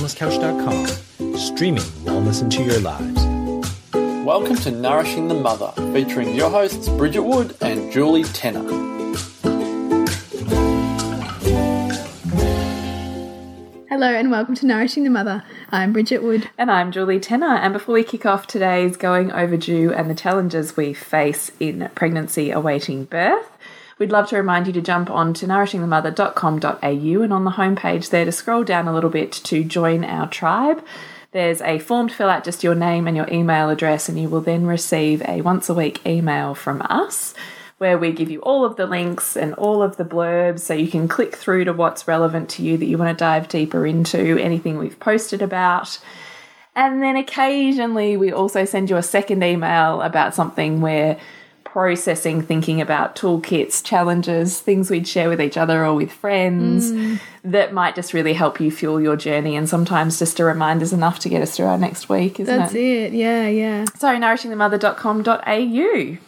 wellnesscouch.com, streaming wellness into your lives. Welcome to Nourishing the Mother, featuring your hosts Bridget Wood and Julie Tenner. Hello and welcome to Nourishing the Mother. I'm Bridget Wood. And I'm Julie Tenner. And before we kick off today's Going Overdue and the challenges we face in pregnancy awaiting birth, we'd love to remind you to jump on to nourishingthemother.com.au and on the homepage there to scroll down a little bit to join our tribe. There's a form to fill out just your name and your email address, and you will then receive a once a week email from us where we give you all of the links and all of the blurbs so you can click through to what's relevant to you that you want to dive deeper into, anything we've posted about. And then occasionally we also send you a second email about something where processing, thinking about toolkits, challenges, things we'd share with each other or with friends mm. that might just really help you fuel your journey. And sometimes just a reminder is enough to get us through our next week, isn't That's it? That's it. Yeah, yeah. So, nourishingthemother.com.au.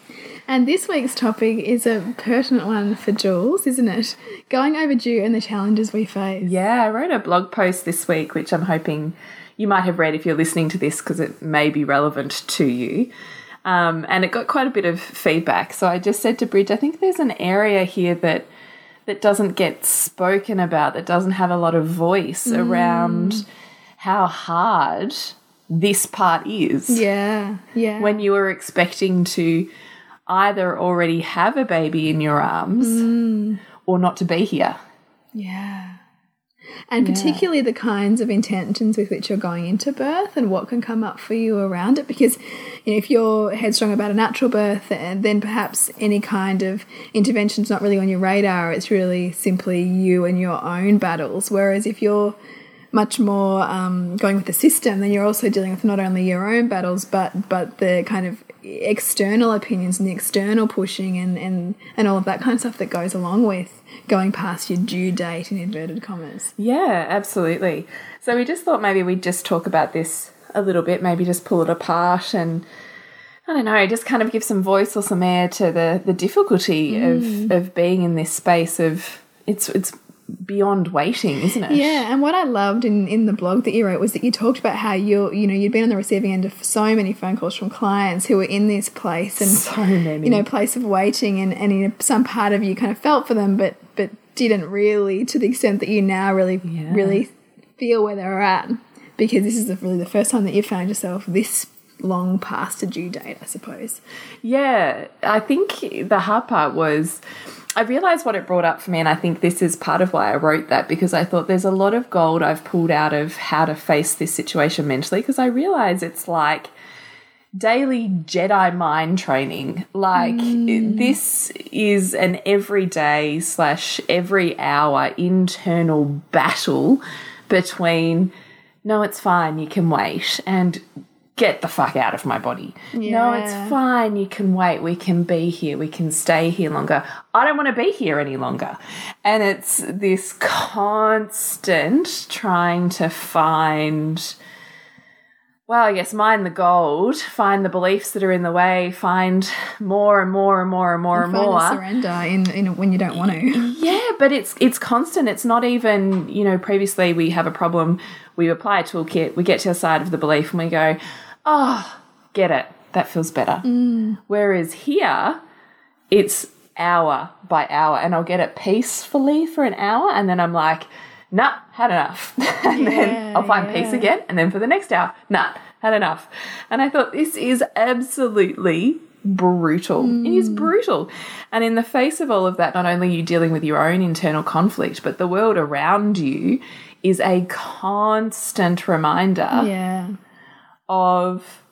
And this week's topic is a pertinent one for Jules, isn't it? Going overdue and the challenges we face. Yeah, I wrote a blog post this week, which I'm hoping you might have read if you're listening to this because it may be relevant to you. Um, and it got quite a bit of feedback. So I just said to Bridge, I think there's an area here that that doesn't get spoken about, that doesn't have a lot of voice mm. around how hard this part is. Yeah, yeah. When you are expecting to either already have a baby in your arms mm. or not to be here. Yeah. And yeah. particularly the kinds of intentions with which you're going into birth and what can come up for you around it. Because you know, if you're headstrong about a natural birth, then perhaps any kind of intervention is not really on your radar. It's really simply you and your own battles. Whereas if you're much more um, going with the system, then you're also dealing with not only your own battles, but but the kind of external opinions and the external pushing and, and, and all of that kind of stuff that goes along with going past your due date in inverted commas. Yeah, absolutely. So we just thought maybe we'd just talk about this a little bit, maybe just pull it apart and I don't know, just kind of give some voice or some air to the the difficulty mm. of of being in this space of it's it's beyond waiting, isn't it? Yeah, and what I loved in, in the blog that you wrote was that you talked about how you you know you'd been on the receiving end of so many phone calls from clients who were in this place and so many. you know place of waiting and and you know, some part of you kind of felt for them but but didn't really to the extent that you now really yeah. really feel where they're at because this is the, really the first time that you found yourself this long past a due date, I suppose. Yeah, I think the hard part was I realized what it brought up for me, and I think this is part of why I wrote that because I thought there's a lot of gold I've pulled out of how to face this situation mentally because I realize it's like daily Jedi mind training. Like mm. this is an everyday slash every hour internal battle between no, it's fine, you can wait, and get the fuck out of my body. Yeah. No, it's fine. You can wait. We can be here. We can stay here longer. I don't want to be here any longer. And it's this constant trying to find, well, guess, mine the gold, find the beliefs that are in the way, find more and more and more and more and, and more. surrender in, in when you don't want to. Yeah, but it's it's constant. It's not even, you know, previously we have a problem we apply a toolkit, we get to the side of the belief, and we go, oh, get it. That feels better. Mm. Whereas here, it's hour by hour, and I'll get it peacefully for an hour, and then I'm like, nah, had enough. and yeah, then I'll find yeah. peace again, and then for the next hour, nah, had enough. And I thought, this is absolutely brutal. Mm. It is mm. brutal. And in the face of all of that, not only are you dealing with your own internal conflict, but the world around you is a constant reminder yeah. of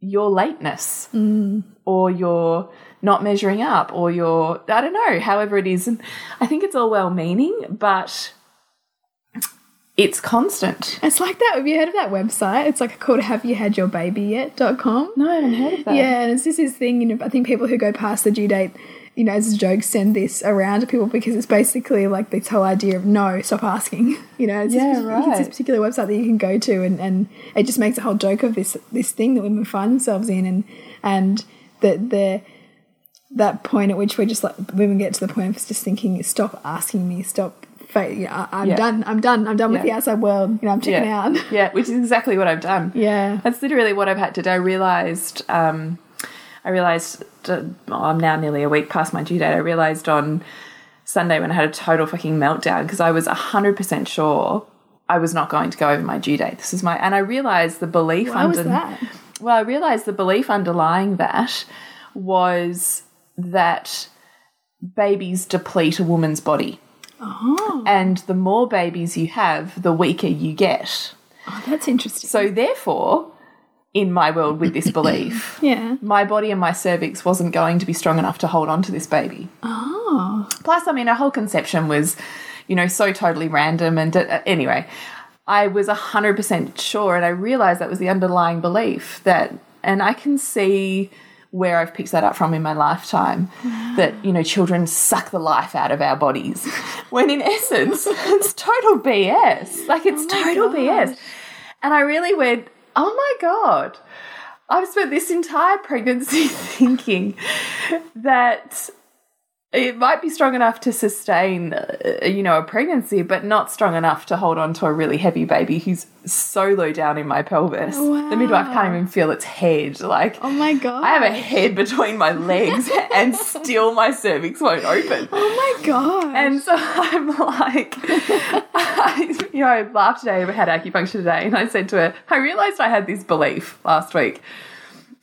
your lateness mm. or your not measuring up or your I don't know, however it is. I think it's all well meaning, but it's constant. It's like that. Have you heard of that website? It's like called Have You Had Your Baby Yet.com. No, I haven't heard of that. Yeah, and it's just this thing, you know, I think people who go past the due date you know, as a joke, send this around to people because it's basically like this whole idea of no, stop asking. You know, it's, yeah, this, right. it's this particular website that you can go to, and, and it just makes a whole joke of this this thing that women find themselves in, and and the the that point at which we're just like women get to the point of just thinking, stop asking me, stop yeah, I'm Yeah. done. I'm done. I'm done with Yeah. the outside world. You know, I'm checking out. yeah, which is exactly what I've done. yeah. That's literally what I've had to do. I realized, um, I realized, uh, well, I'm now nearly a week past my due date. I realized on Sunday when I had a total fucking meltdown because I was 100% sure I was not going to go over my due date. This is my, and I realized the belief Why was that? well, I realized the belief underlying that was that babies deplete a woman's body. Oh, And the more babies you have, the weaker you get. oh, that's interesting. So, therefore, in my world with this belief, yeah. my body and my cervix wasn't going to be strong enough to hold on to this baby. Oh, Plus, I mean, our whole conception was, you know, so totally random. And uh, anyway, I was 100% sure, and I realized that was the underlying belief that, and I can see where I've picked that up from in my lifetime that, you know, children suck the life out of our bodies. when in essence, it's total BS. Like, it's oh my total. BS. And I really went, oh my God. I've spent this entire pregnancy thinking that it might be strong enough to sustain, uh, you know, a pregnancy, but not strong enough to hold on to a really heavy baby who's so low down in my pelvis. The midwife can't even feel its head. Like, oh my god. I have a head between my legs, and still my cervix won't open. Oh my god. And so I'm like, I, you know, I laughed today. I had acupuncture today, and I said to her, I realized I had this belief last week.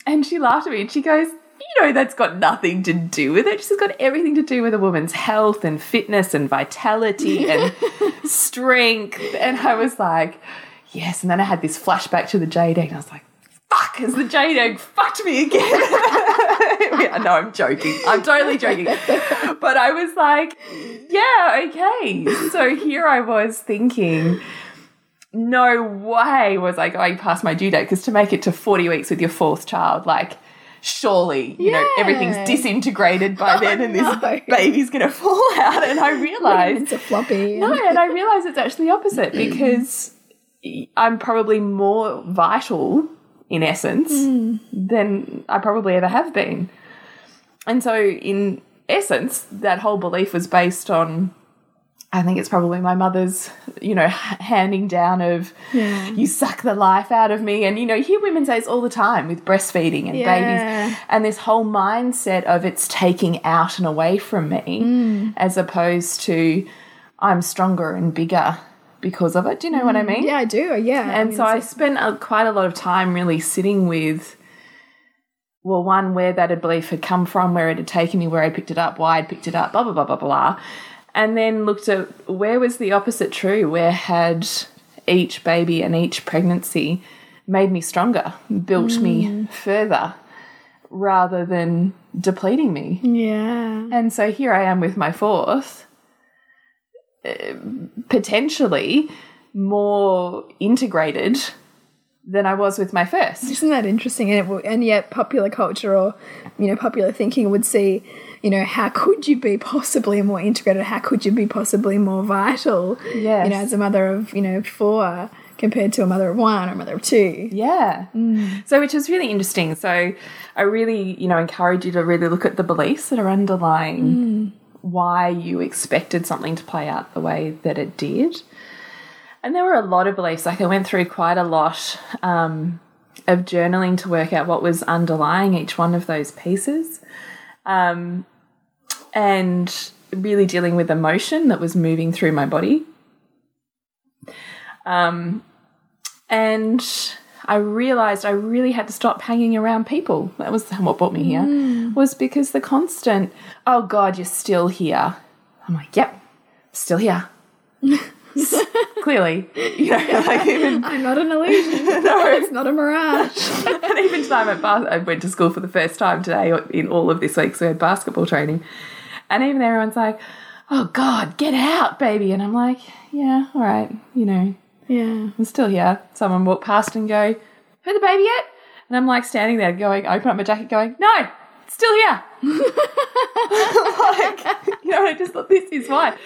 And she laughed at me and she goes, You know, that's got nothing to do with it. She's got everything to do with a woman's health and fitness and vitality and strength. And I was like, Yes. And then I had this flashback to the jade egg, and I was like, Fuck, has the jade egg fucked me again? I know I'm joking. I'm totally joking. But I was like, yeah, okay. So here I was thinking, no way was I going past my due date because to make it to 40 weeks with your fourth child, like, surely, you know, everything's disintegrated by oh, then and no. this baby's going to fall out. And I realize it's a floppy. no, and I realize it's actually the opposite because I'm probably more vital in essence hmm. than I probably ever have been. And so, in essence, that whole belief was based on, I think it's probably my mother's, you know, handing down of, Yeah. you suck the life out of me. And, you know, you hear women say this all the time with breastfeeding and Yeah. babies. And this whole mindset of it's taking out and away from me mm. as opposed to I'm stronger and bigger because of it. Do you know what I mm. mean? Yeah, I do. Yeah. And mean, so I spent a, quite a lot of time really sitting with, well, one, where that belief had come from, where it had taken me, where I picked it up, why I'd picked it up, blah, blah, blah, blah, blah. And then looked at where was the opposite true? Where had each baby and each pregnancy made me stronger, built me further, rather than depleting me? yeah. And so here I am with my fourth, uh, potentially more integrated than I was with my first. Isn't that interesting? And, it, and yet, popular culture or you know popular thinking would see, you know, how could you be possibly more integrated? How could you be possibly more vital? Yes. You know, as a mother of you know four compared to a mother of one or a mother of two. Yeah. So, which is really interesting. So, I really, you know, encourage you to really look at the beliefs that are underlying why you expected something to play out the way that it did. And there were a lot of beliefs. Like, I went through quite a lot um, of journaling to work out what was underlying each one of those pieces. Um, and really dealing with emotion that was moving through my body. Um, and I realized I really had to stop hanging around people. That was what brought me here. Was because the constant, oh God, you're still here. I'm like, yep, still here. Clearly, you know, like even I'm not an illusion. no, it's not a mirage. and even today, I'm at bas- I went to school for the first time today in all of this week, so we had basketball training. And even everyone's like, oh God, get out, baby. And I'm like, yeah, all right, you know, Yeah. I'm still here. Someone walked past and go, "Who the baby yet? And I'm like standing there going, I open up my jacket going, no, still here. like, you know, I just thought this is why.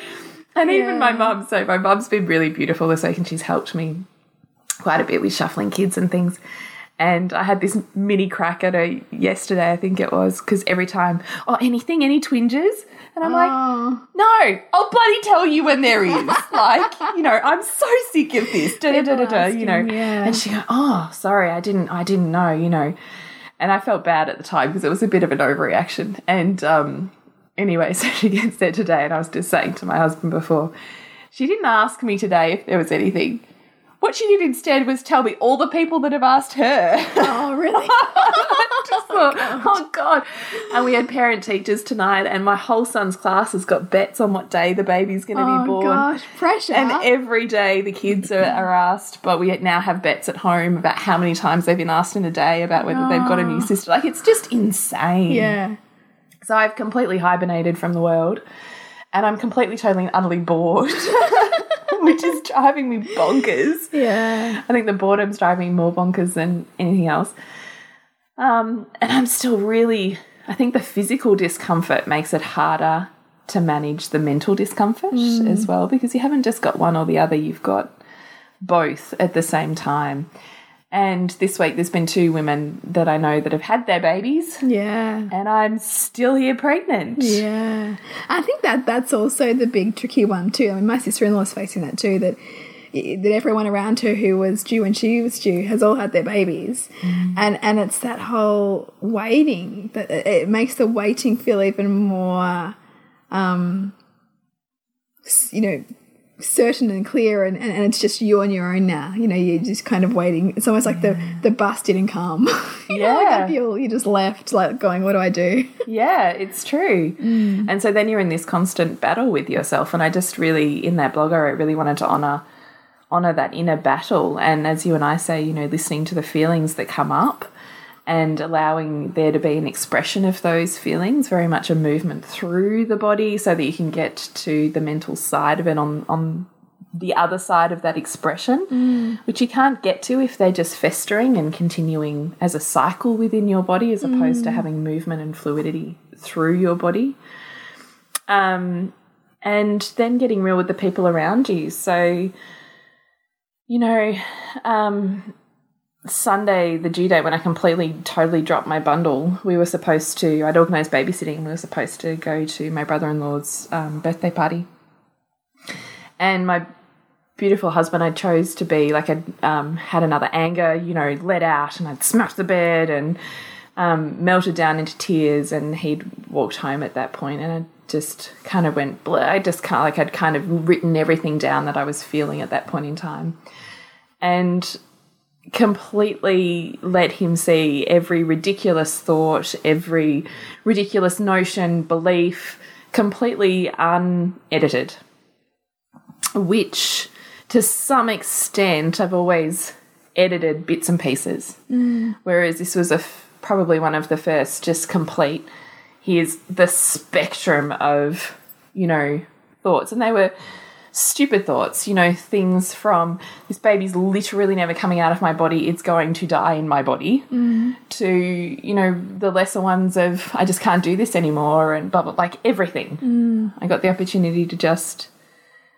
And even my mum, so my mum's been really beautiful this week and she's helped me quite a bit with shuffling kids and things. And I had this mini crack at her yesterday, I think it was, because every time, oh, anything, any twinges? And I'm like, Oh, no, I'll bloody tell you when there is. like, you know, I'm so sick of this. Da, da, da, da, da, you know. yeah. And she go, oh, sorry, I didn't, I didn't know, you know. And I felt bad at the time because it was a bit of an overreaction. And um, anyway, so she gets there today, and I was just saying to my husband before, she didn't ask me today if there was anything. What she did instead was tell me all the people that have asked her. oh really? just thought, oh god. And we had parent teachers tonight, and my whole son's class has got bets on what day the baby's going to oh be born. Oh gosh, pressure. And every day the kids are, are asked, but we now have bets at home about how many times they've been asked in a day about whether they've got a new oh. sister. Like it's just insane. yeah. So I've completely hibernated from the world, and I'm completely, totally, and utterly bored, which is driving me bonkers. Yeah. I think the boredom's driving me more bonkers than anything else. Um, and I'm still really, I think the physical discomfort makes it harder to manage the mental discomfort as well because you haven't just got one or the other, you've got both at the same time. And this week there's been two women that I know that have had their babies, Yeah. and I'm still here pregnant. Yeah. I think that that's also the big tricky one too. I mean, my sister-in-law is facing that too. That that everyone around her who was due when she was due has all had their babies, and and it's that whole waiting that it it makes the waiting feel even more, um, you know. Certain and clear, and, and, and it's just you on your own now. You know, you're just kind of waiting. It's almost like the the bus didn't come. you know, like Yeah. Feel you just left, like going, "What do I do?" Yeah, it's true. Mm. And so then you're in this constant battle with yourself. And I just really, in that blog, I really wanted to honor honor that inner battle. And as you and I say, you know, listening to the feelings that come up and allowing there to be an expression of those feelings, very much a movement through the body so that you can get to the mental side of it on on the other side of that expression, which you can't get to if they're just festering and continuing as a cycle within your body as opposed to having movement and fluidity through your body. Um, and then getting real with the people around you. So, you know, um, Sunday, the due date, when I completely, totally dropped my bundle, we were supposed to, I'd organised babysitting, we were supposed to go to my brother in law's um, birthday party. And my beautiful husband, I chose to be like, I'd um, had another anger, you know, let out, and I'd smashed the bed and um, melted down into tears. And he'd walked home at that point, and I just kind of went, bleh. I just kind of like, I'd kind of written everything down that I was feeling at that point in time. And completely let him see every ridiculous thought, every ridiculous notion, belief, completely unedited. Which, to some extent, I've always edited bits and pieces. Mm. Whereas this was a f- probably one of the first, just complete. Here's the spectrum of, you know, thoughts. And they were stupid thoughts, you know, things from this baby's literally never coming out of my body, it's going to die in my body, mm-hmm. to, you know, the lesser ones of I just can't do this anymore and blah, blah, like everything. Mm. I got the opportunity to just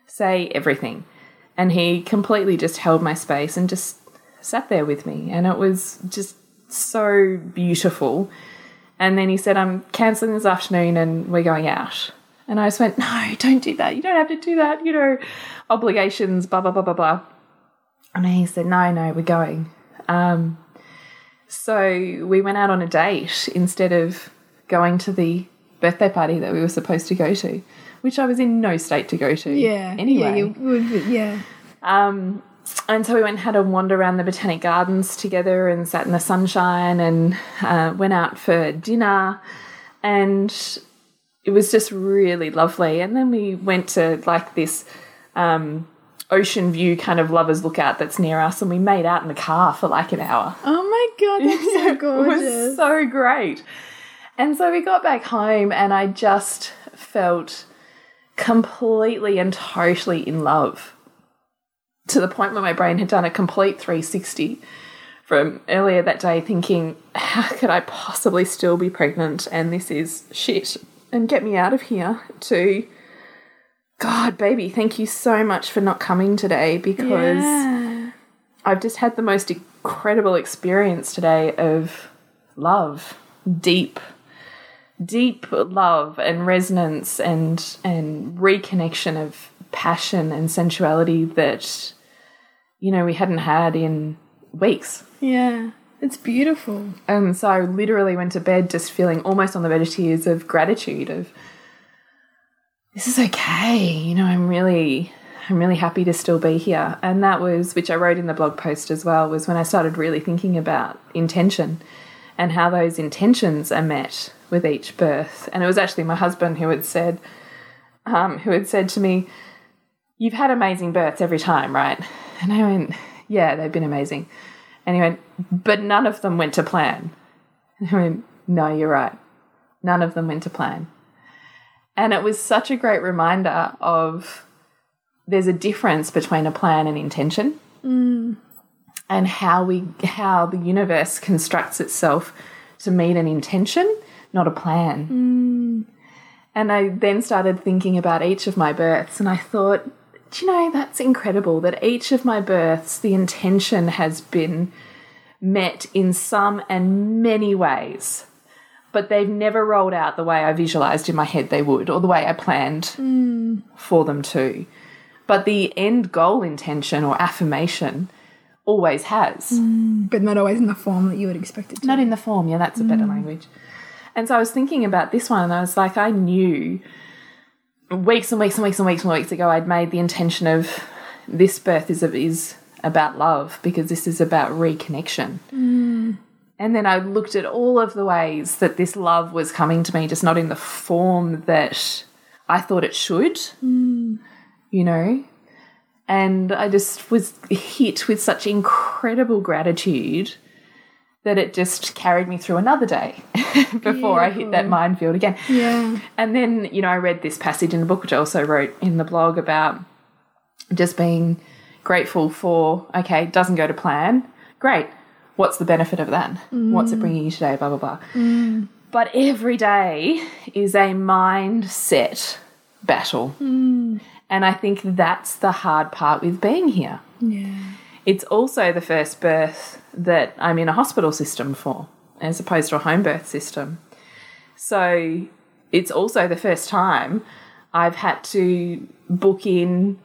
say everything. And he completely just held my space and just sat there with me. And it was just so beautiful. And then he said, I'm cancelling this afternoon and we're going out. And I just went, no, don't do that. You don't have to do that. You know, obligations, blah, blah, blah, blah, blah. And he said, no, no, we're going. Um, so we went out on a date instead of going to the birthday party that we were supposed to go to, which I was in no state to go to. Yeah. Anyway. Yeah. Would, yeah. Um, and so we went and had a wander around the botanic gardens together and sat in the sunshine and uh, went out for dinner. And it was just really lovely. And then we went to like this um, ocean view kind of lovers lookout that's near us. And we made out in the car for like an hour. Oh my god, that's so It gorgeous. was so great. And so we got back home, and I just felt completely and totally in love to the point where my brain had done a complete 360 from earlier that day, thinking, how could I possibly still be pregnant and this is shit and get me out of here? To God, baby, thank you so much for not coming today because. yeah. I've just had the most incredible experience today of love, deep, deep love and resonance and and reconnection of passion and sensuality that you know we hadn't had in weeks. Yeah. It's beautiful. And so I literally went to bed just feeling almost on the verge of tears of gratitude of this is okay. You know, I'm really I'm really happy to still be here. And that was which I wrote in the blog post as well was when I started really thinking about intention and how those intentions are met with each birth. And it was actually my husband who had said um, who had said to me, You've had amazing births every time, right? And I went, Yeah, they've been amazing. And he went, But none of them went to plan. And I went, No, you're right. None of them went to plan. And it was such a great reminder of there's a difference between a plan and intention. Mm. And how we how the universe constructs itself to meet an intention, not a plan. Mm. And I then started thinking about each of my births, and I thought, do you know, that's incredible that each of my births, the intention has been met in some and many ways, but they've never rolled out the way I visualized in my head they would, or the way I planned for them to. But the end goal intention or affirmation always has. Mm, but not always in the form that you would expect it to. Not in the form, yeah, that's a better mm. language. And so I was thinking about this one, and I was like, I knew weeks and weeks and weeks and weeks and weeks ago, I'd made the intention of this birth is is about love because this is about reconnection. Hmm. And then I looked at all of the ways that this love was coming to me, just not in the form that I thought it should, hmm. you know. And I just was hit with such incredible gratitude that it just carried me through another day before I hit that minefield again. Yeah. And then, you know, I read this passage in the book, which I also wrote in the blog about just being grateful for, okay, it doesn't go to plan. Great. What's the benefit of that? What's it mm. bringing you today? Blah, blah, blah. Mm. But every day is a mindset battle. Mm. And I think that's the hard part with being here. Yeah. It's also the first birth that I'm in a hospital system for, as opposed to a home birth system. So it's also the first time I've had to book in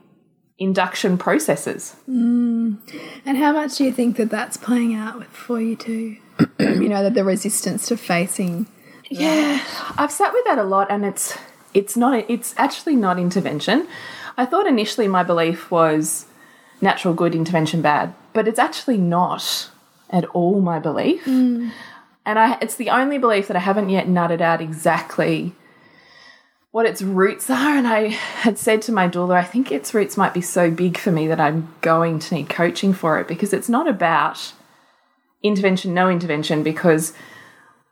induction processes. Mm. And how much do you think that that's playing out with, for you too? you know, that the resistance to facing. Yeah, I've sat with that a lot, and it's it's not it's actually not intervention. I thought initially my belief was natural good, intervention bad, but it's actually not at all my belief. And I it's the only belief that I haven't yet nutted out exactly what its roots are. And I had said to my doula, I think its roots might be so big for me that I'm going to need coaching for it because it's not about intervention, no intervention, because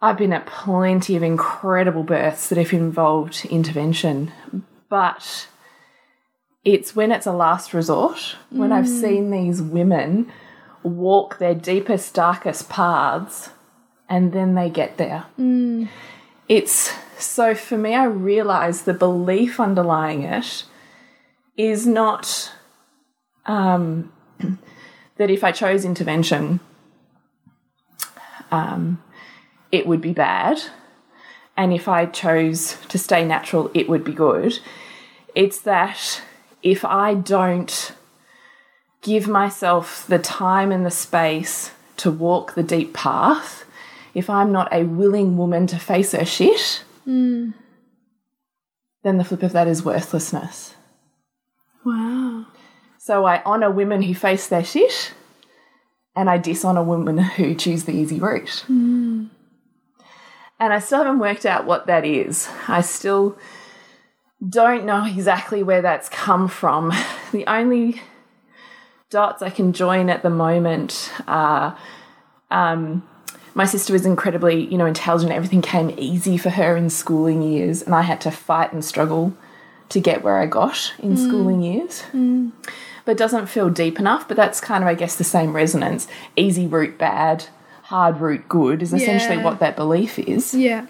I've been at plenty of incredible births that have involved intervention, but it's when it's a last resort, when I've mm. seen these women walk their deepest, darkest paths and then they get there. It's so for me, I realize the belief underlying it is not um, that if I chose intervention, um, it would be bad. And if I chose to stay natural, it would be good. It's that if I don't give myself the time and the space to walk the deep path, if I'm not a willing woman to face her shit, then the flip of that is worthlessness. Wow. So I honour women who face their shit, and I dishonour women who choose the easy route. And I still haven't worked out what that is. I still don't know exactly where that's come from. The only dots I can join at the moment are um, my sister was incredibly, you know, intelligent. Everything came easy for her in schooling years, and I had to fight and struggle to get where I got in mm. schooling years. Mm. But it doesn't feel deep enough. But that's kind of, I guess, the same resonance. Easy route bad, hard route good is essentially Yeah. what that belief is. Yeah.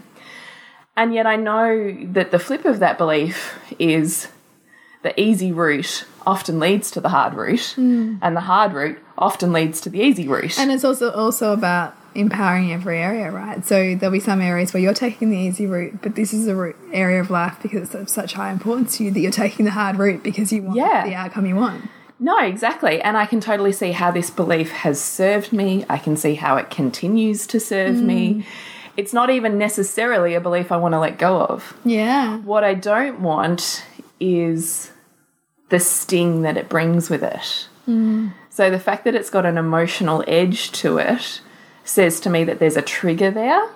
And yet I know that the flip of that belief is the easy route often leads to the hard route, hmm. and the hard route often leads to the easy route. And it's also also about empowering every area, right? So there'll be some areas where you're taking the easy route, but this is a route, area of life because it's of such high importance to you that you're taking the hard route because you want Yeah. the outcome you want. No, exactly. And I can totally see how this belief has served me. I can see how it continues to serve me. Hmm. It's not even necessarily a belief I want to let go of. Yeah. What I don't want is the sting that it brings with it. So the fact that it's got an emotional edge to it says to me that there's a trigger there.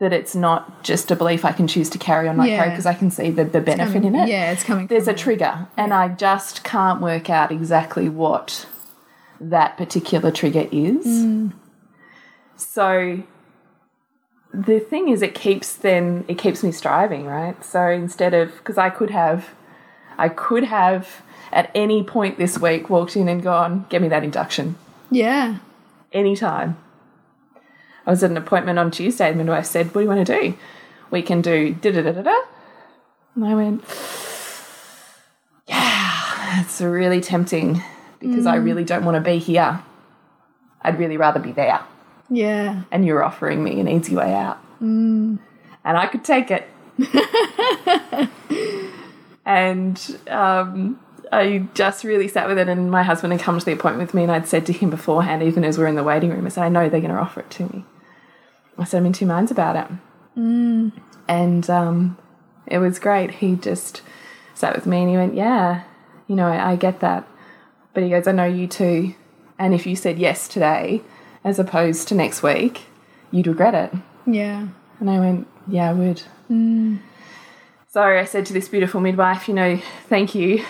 That it's not just a belief I can choose to carry on my Yeah. because I can see the, the benefit in it Yeah, it's coming. there's a trigger and i just can't work out exactly what that particular trigger is so the thing is it keeps then it keeps me striving right so instead of because i could have i could have at any point this week walked in and gone get me that induction Yeah. anytime. I was at an appointment on Tuesday, and midwife said, What do you want to do? We can do da da da da da. And I went, Yeah, it's really tempting because I mm. really don't want to be here. I'd really rather be there. Yeah. And you're offering me an easy way out. Mm. And I could take it. and um, I just really sat with it, and my husband had come to the appointment with me, and I'd said to him beforehand, even as we are in the waiting room, I said, I know they're going to offer it to me. I said, I'm in two minds about it. And um, it was great. He just sat with me and he went, Yeah, you know, I, I get that. But he goes, I know you too. And if you said yes today, as opposed to next week, you'd regret it. Yeah. And I went, Yeah, I would. So I said to this beautiful midwife, You know, thank you.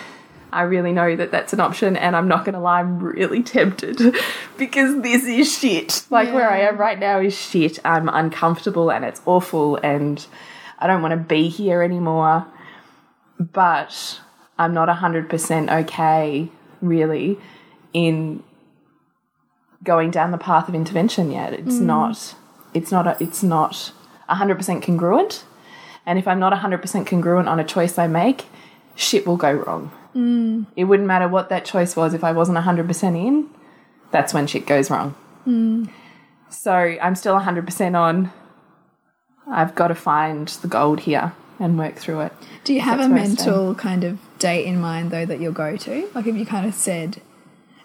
I really know that that's an option, and I'm not going to lie, I'm really tempted because this is shit. Like where I am right now is shit. I'm uncomfortable and it's awful, and I don't want to be here anymore. But I'm not 100% okay, really, in going down the path of intervention yet. It's mm. not. It's not. A, it's not 100% congruent. And if I'm not 100% congruent on a choice I make, shit will go wrong. Mm. It wouldn't matter what that choice was if I wasn't 100% in, that's when shit goes wrong. Mm. So I'm still 100% on, I've got to find the gold here and work through it. Do you have a where I stand. mental kind of date in mind though that you'll go to? Like, have you kind of said,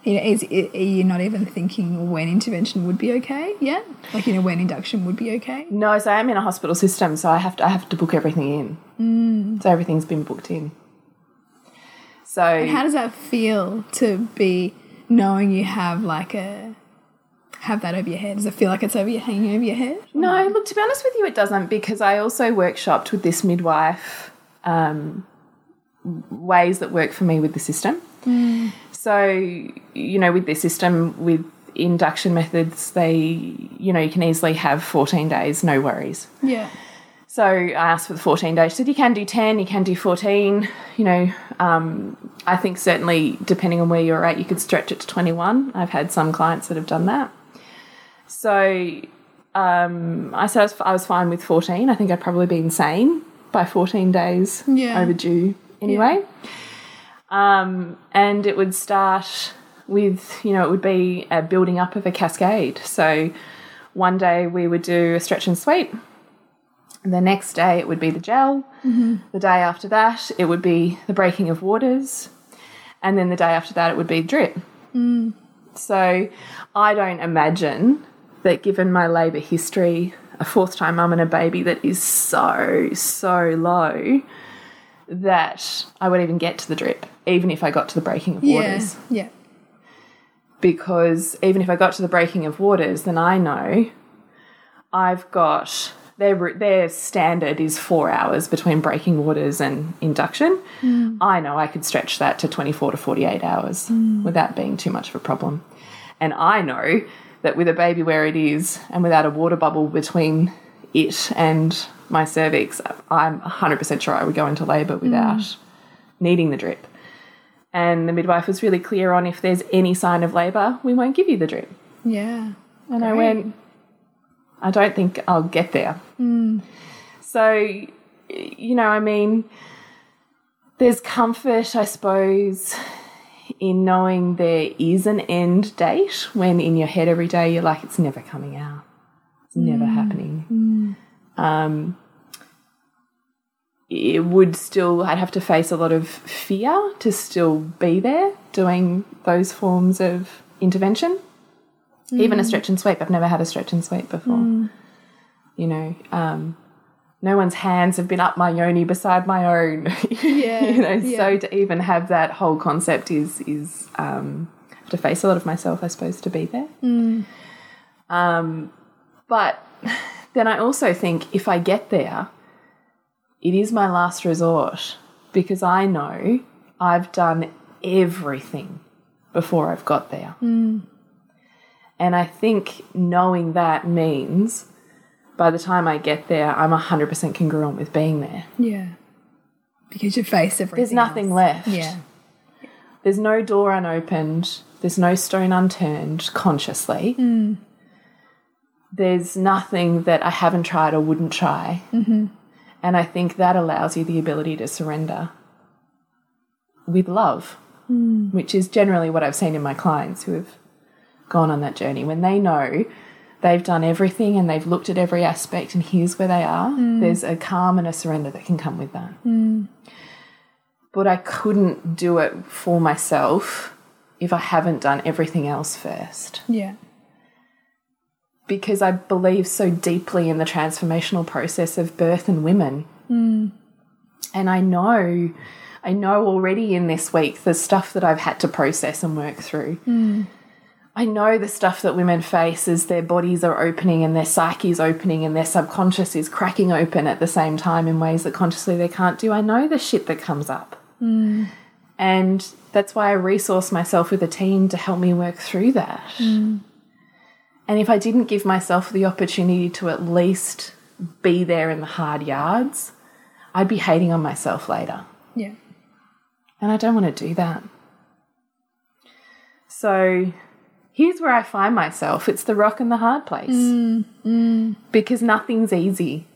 you know, is are you not even thinking when intervention would be okay yet? Like, you know, when induction would be okay? No, so I'm in a hospital system, so I have to, I have to book everything in. So everything's been booked in. So How does that feel to be knowing you have like a have that over your head? Does it feel like it's over your hanging over your head? No, look, to be honest with you, it doesn't because I also workshopped with this midwife um, ways that work for me with the system. So, you know, with this system, with induction methods, they, you know, you can easily have 14 days, no worries. Yeah. So I asked for the 14 days. She said, you can do 10, you can do 14. You know, um, I think certainly depending on where you're at, you could stretch it to 21. I've had some clients that have done that. So um, I said I was, I was fine with 14. I think I'd probably be insane by 14 days Yeah. overdue anyway. Um, and it would start with, you know, it would be a building up of a cascade. So one day we would do a stretch and sweep. The next day it would be the gel. Mm-hmm. The day after that it would be the breaking of waters. And then the day after that it would be drip. Mm. So I don't imagine that given my labour history, a fourth time mum and a baby that is so, so low, that I would even get to the drip, even if I got to the breaking of waters Yeah. Yeah. because even if I got to the breaking of waters, then I know I've got their their standard is four hours between breaking waters and induction. Mm. I know I could stretch that to twenty four to forty eight hours mm. without being too much of a problem, and I know that with a baby where it is and without a water bubble between it and my cervix, I'm hundred percent sure I would go into labour without mm. needing the drip. And the midwife was really clear on if there's any sign of labour, we won't give you the drip. Yeah. And I went, I don't think I'll get there. Hmm. So, you know, I mean, there's comfort, I suppose, in knowing there is an end date when in your head every day you're like, it's never coming out. It's never hmm. happening. Hmm. Um, it would still, I'd have to face a lot of fear to still be there doing those forms of intervention. Even a stretch and sweep. I've never had a stretch and sweep before. You know, um, no one's hands have been up my yoni beside my own. Yeah, you know, yeah. so to even have that whole concept is is um, to face a lot of myself, I suppose, to be there. Um, but then I also think if I get there, it is my last resort because I know I've done everything before I've got there. Hmm. And I think knowing that means by the time I get there, I'm 100% congruent with being there. Yeah. Because you face everything. There's nothing else. left. Yeah. There's no door unopened. There's no stone unturned consciously. Hmm. There's nothing that I haven't tried or wouldn't try. Mm-hmm. And I think that allows you the ability to surrender with love, hmm. which is generally what I've seen in my clients who have gone on that journey. When they know they've done everything and they've looked at every aspect and here's where they are, hmm. there's a calm and a surrender that can come with that hmm. but I couldn't do it for myself if I haven't done everything else first. Yeah. Because I believe so deeply in the transformational process of birth and women. Hmm. And I know, I know already in this week the stuff that I've had to process and work through. Hmm. I know the stuff that women face as their bodies are opening and their psyche is opening and their subconscious is cracking open at the same time in ways that consciously they can't do. I know the shit that comes up. Hmm. And that's why I resource myself with a team to help me work through that. And if I didn't give myself the opportunity to at least be there in the hard yards, I'd be hating on myself later. Yeah. And I don't want to do that. So here's where I find myself it's the rock and the hard place. Mm, mm. Because nothing's easy.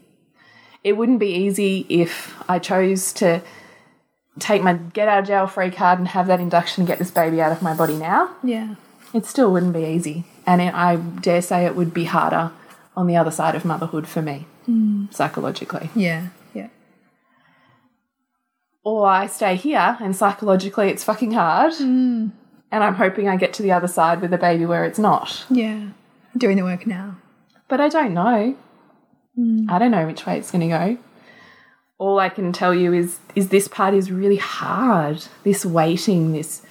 It wouldn't be easy if I chose to take my get out of jail free card and have that induction and get this baby out of my body now. Yeah. It still wouldn't be easy. And it, I dare say it would be harder on the other side of motherhood for me, hmm. psychologically. Yeah. Yeah. or I stay here and psychologically it's fucking hard. Hmm. And I'm hoping I get to the other side with a baby where it's not. Yeah. Doing the work now. But I don't know. Hmm. I don't know which way it's going to go. All I can tell you is is this part is really hard. This waiting, this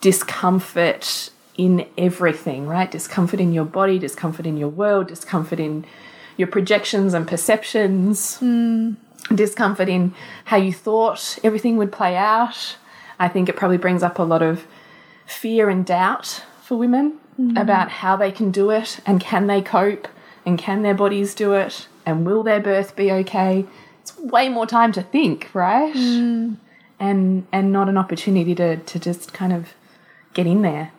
discomfort in everything, right? Discomfort in your body, discomfort in your world, discomfort in your projections and perceptions, hmm. discomfort in how you thought everything would play out. I think it probably brings up a lot of fear and doubt for women hmm. about how they can do it and can they cope and can their bodies do it and will their birth be okay. It's way more time to think, right? Hmm. And and not an opportunity to to just kind of get in there.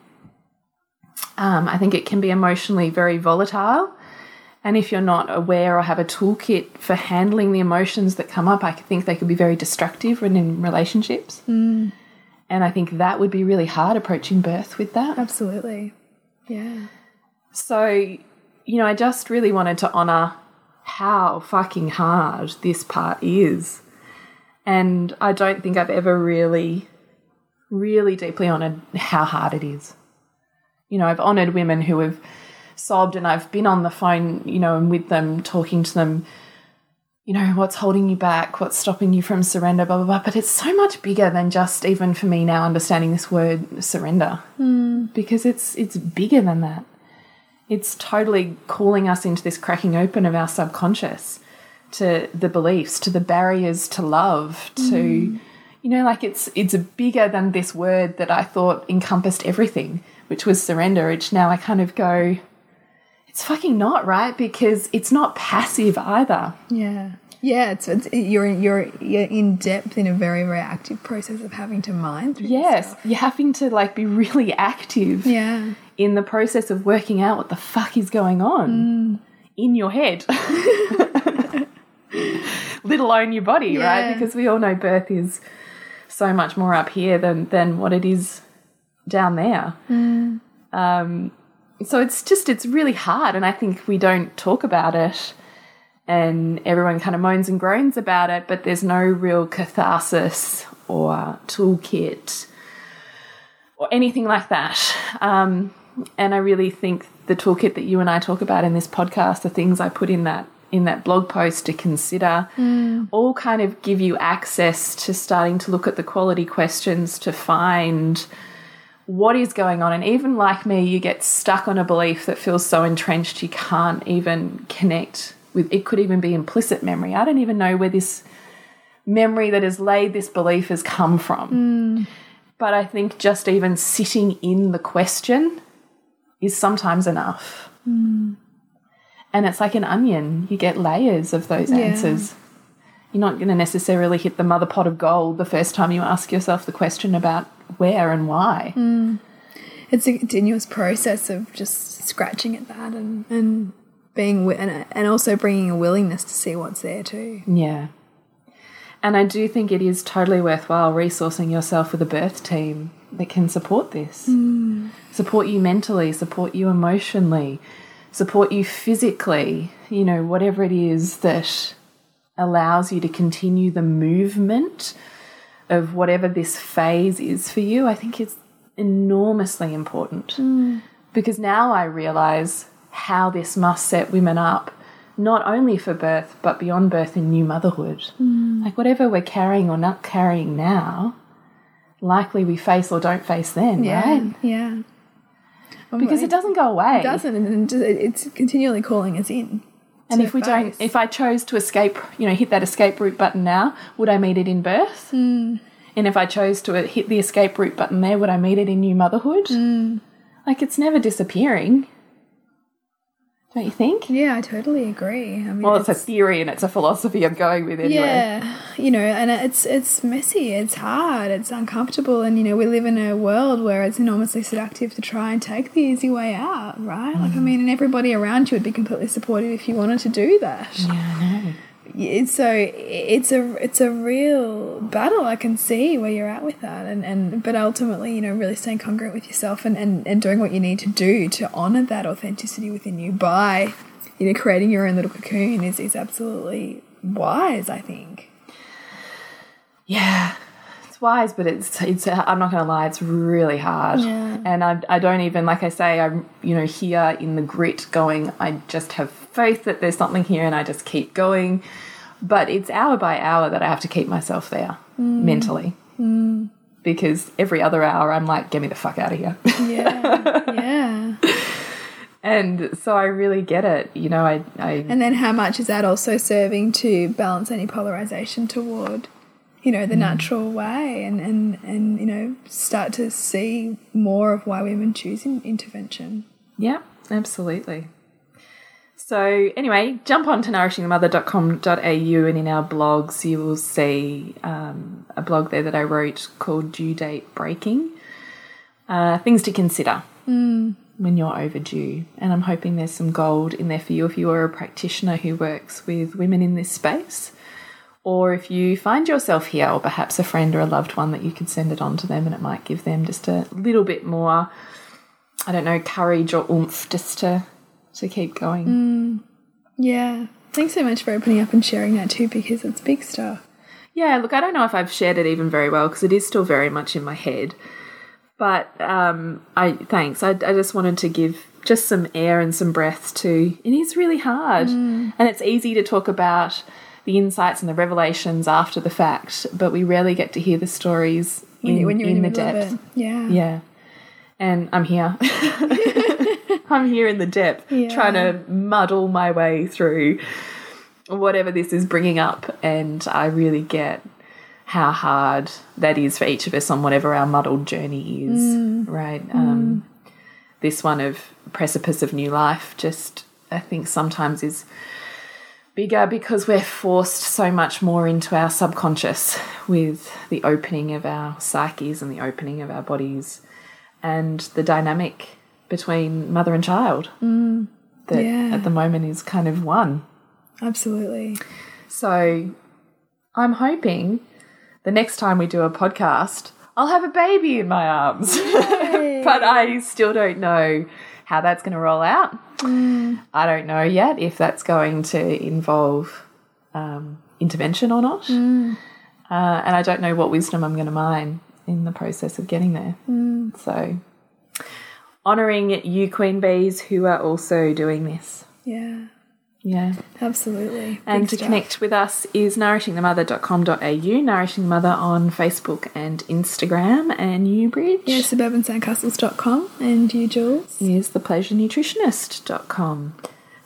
Um, I think it can be emotionally very volatile. And if you're not aware or have a toolkit for handling the emotions that come up, I think they could be very destructive when in relationships. And I think that would be really hard approaching birth with that. Absolutely. Yeah. So, you know, I just really wanted to honor how fucking hard this part is. And I don't think I've ever really, really deeply honored how hard it is. You know, I've honored women who have sobbed and I've been on the phone, you know, and with them, talking to them, you know, what's holding you back, what's stopping you from surrender, blah, blah, blah. But it's so much bigger than just even for me now understanding this word surrender hmm. because it's it's bigger than that. It's totally calling us into this cracking open of our subconscious to the beliefs, to the barriers to love, to hmm. You know, like it's it's bigger than this word that I thought encompassed everything, which was surrender, which now I kind of go, it's fucking not, right? Because it's not passive either. Yeah. Yeah, it's, it's you're you're you're in depth in a very very active process of having to mind through Yes, you're having to like be really active Yeah. in the process of working out what the fuck is going on mm. in your head. Let alone your body, Yeah. right? Because we all know birth is so much more up here than than what it is down there. Um, so it's just it's really hard, and I think we don't talk about it, and everyone kind of moans and groans about it, but there's no real catharsis or toolkit or anything like that. Um, and I really think the toolkit that you and I talk about in this podcast, the things I put in that in that blog post to consider, mm. all kind of give you access to starting to look at the quality questions to find what is going on. And even like me, you get stuck on a belief that feels so entrenched you can't even connect with it could even be implicit memory. I don't even know where this memory that has laid this belief has come from. Mm. But I think just even sitting in the question is sometimes enough. Mm. And it's like an onion, you get layers of those Yeah. answers. You're not going to necessarily hit the mother pot of gold the first time you ask yourself the question about where and why. Hmm. it's a continuous process of just scratching at that and and being wi- and, and also bringing a willingness to see what's there too. Yeah. And I do think it is totally worthwhile resourcing yourself with a birth team that can support this. Hmm. Support you mentally, support you emotionally, support you physically, you know, whatever it is that allows you to continue the movement of whatever this phase is for you, I think is enormously important. Mm. Because now I realize how this must set women up, not only for birth, but beyond birth in new motherhood. Mm. Like whatever we're carrying or not carrying now, likely we face or don't face then, right? yeah. Because it doesn't go away. It doesn't, and just- it's continually calling us in. And if we don't, if I chose to escape, you know, hit that escape route button now, would I meet it in birth? Hmm. And if I chose to hit the escape route button there, would I meet it in new motherhood? Hmm. Like it's never disappearing. Don't you think? Yeah, I totally agree. I mean, Well, it's a theory and it's a philosophy I'm going with anyway. Yeah, you know, and it's it's messy, it's hard, it's uncomfortable, and you know, we live in a world where it's enormously seductive to try and take the easy way out, right? Like, I Mm. mean, and everybody around you would be completely supportive if you wanted to do that. Yeah, I know. It's so it's a it's a real battle. I can see where you're at with that, and and but ultimately, you know, really staying congruent with yourself and and and doing what you need to do to honor that authenticity within you by, you know, creating your own little cocoon is is absolutely wise. I think. Yeah, it's wise, but it's it's. I'm not going to lie, it's really hard. Yeah. And I I don't even like I say I'm you know here in the grit going. I just have faith that there's something here, and I just keep going. But it's hour by hour that I have to keep myself there mm. mentally. Mm. Because every other hour I'm like, get me the fuck out of here. Yeah, yeah. and so I really get it. You know, I, I And then how much is that also serving to balance any polarization toward, you know, the mm. natural way and, and, and, you know, start to see more of why women choose intervention. Yeah, absolutely. So, anyway, jump on to nourishingthemother.com.au and in our blogs, you will see um, a blog there that I wrote called Due Date Breaking. Uh, things to consider when you're overdue. And I'm hoping there's some gold in there for you if you are a practitioner who works with women in this space. Or if you find yourself here, or perhaps a friend or a loved one that you could send it on to them and it might give them just a little bit more I don't know, courage or oomph just to to keep going. Yeah. Thanks so much for opening up and sharing that too, because it's big stuff. Yeah, look, I don't know if I've shared it even very well because it is still very much in my head. But um, I thanks. I, I just wanted to give just some air and some breath to. It is really hard, and it's easy to talk about the insights and the revelations after the fact, but we rarely get to hear the stories When, in, when you're in, in the, depth. Yeah. Yeah. And I'm here. I'm here in the depth, Yeah. trying to muddle my way through whatever this is bringing up. And I really get how hard that is for each of us on whatever our muddled journey is, right? Um, this one of precipice of new life just, I think, sometimes is bigger because we're forced so much more into our subconscious with the opening of our psyches and the opening of our bodies and the dynamic between mother and child that Yeah. at the moment is kind of one. Absolutely. So I'm hoping the next time we do a podcast, I'll have a baby in my arms. but I still don't know how that's going to roll out. I don't know yet if that's going to involve um, intervention or not. Uh, and I don't know what wisdom I'm going to mine in the process of getting there. So, honouring you, Queen Bees, who are also doing this. Yeah, Yeah. absolutely. And Big to stuff. connect with us is nourishingthemother.com.au, Nourishing the Mother on Facebook and Instagram, and you, Bridge. Yeah, suburbansandcastles.com and you, Jules. is thepleasurenutritionist.com.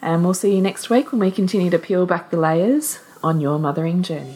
And we'll see you next week when we continue to peel back the layers on your mothering journey.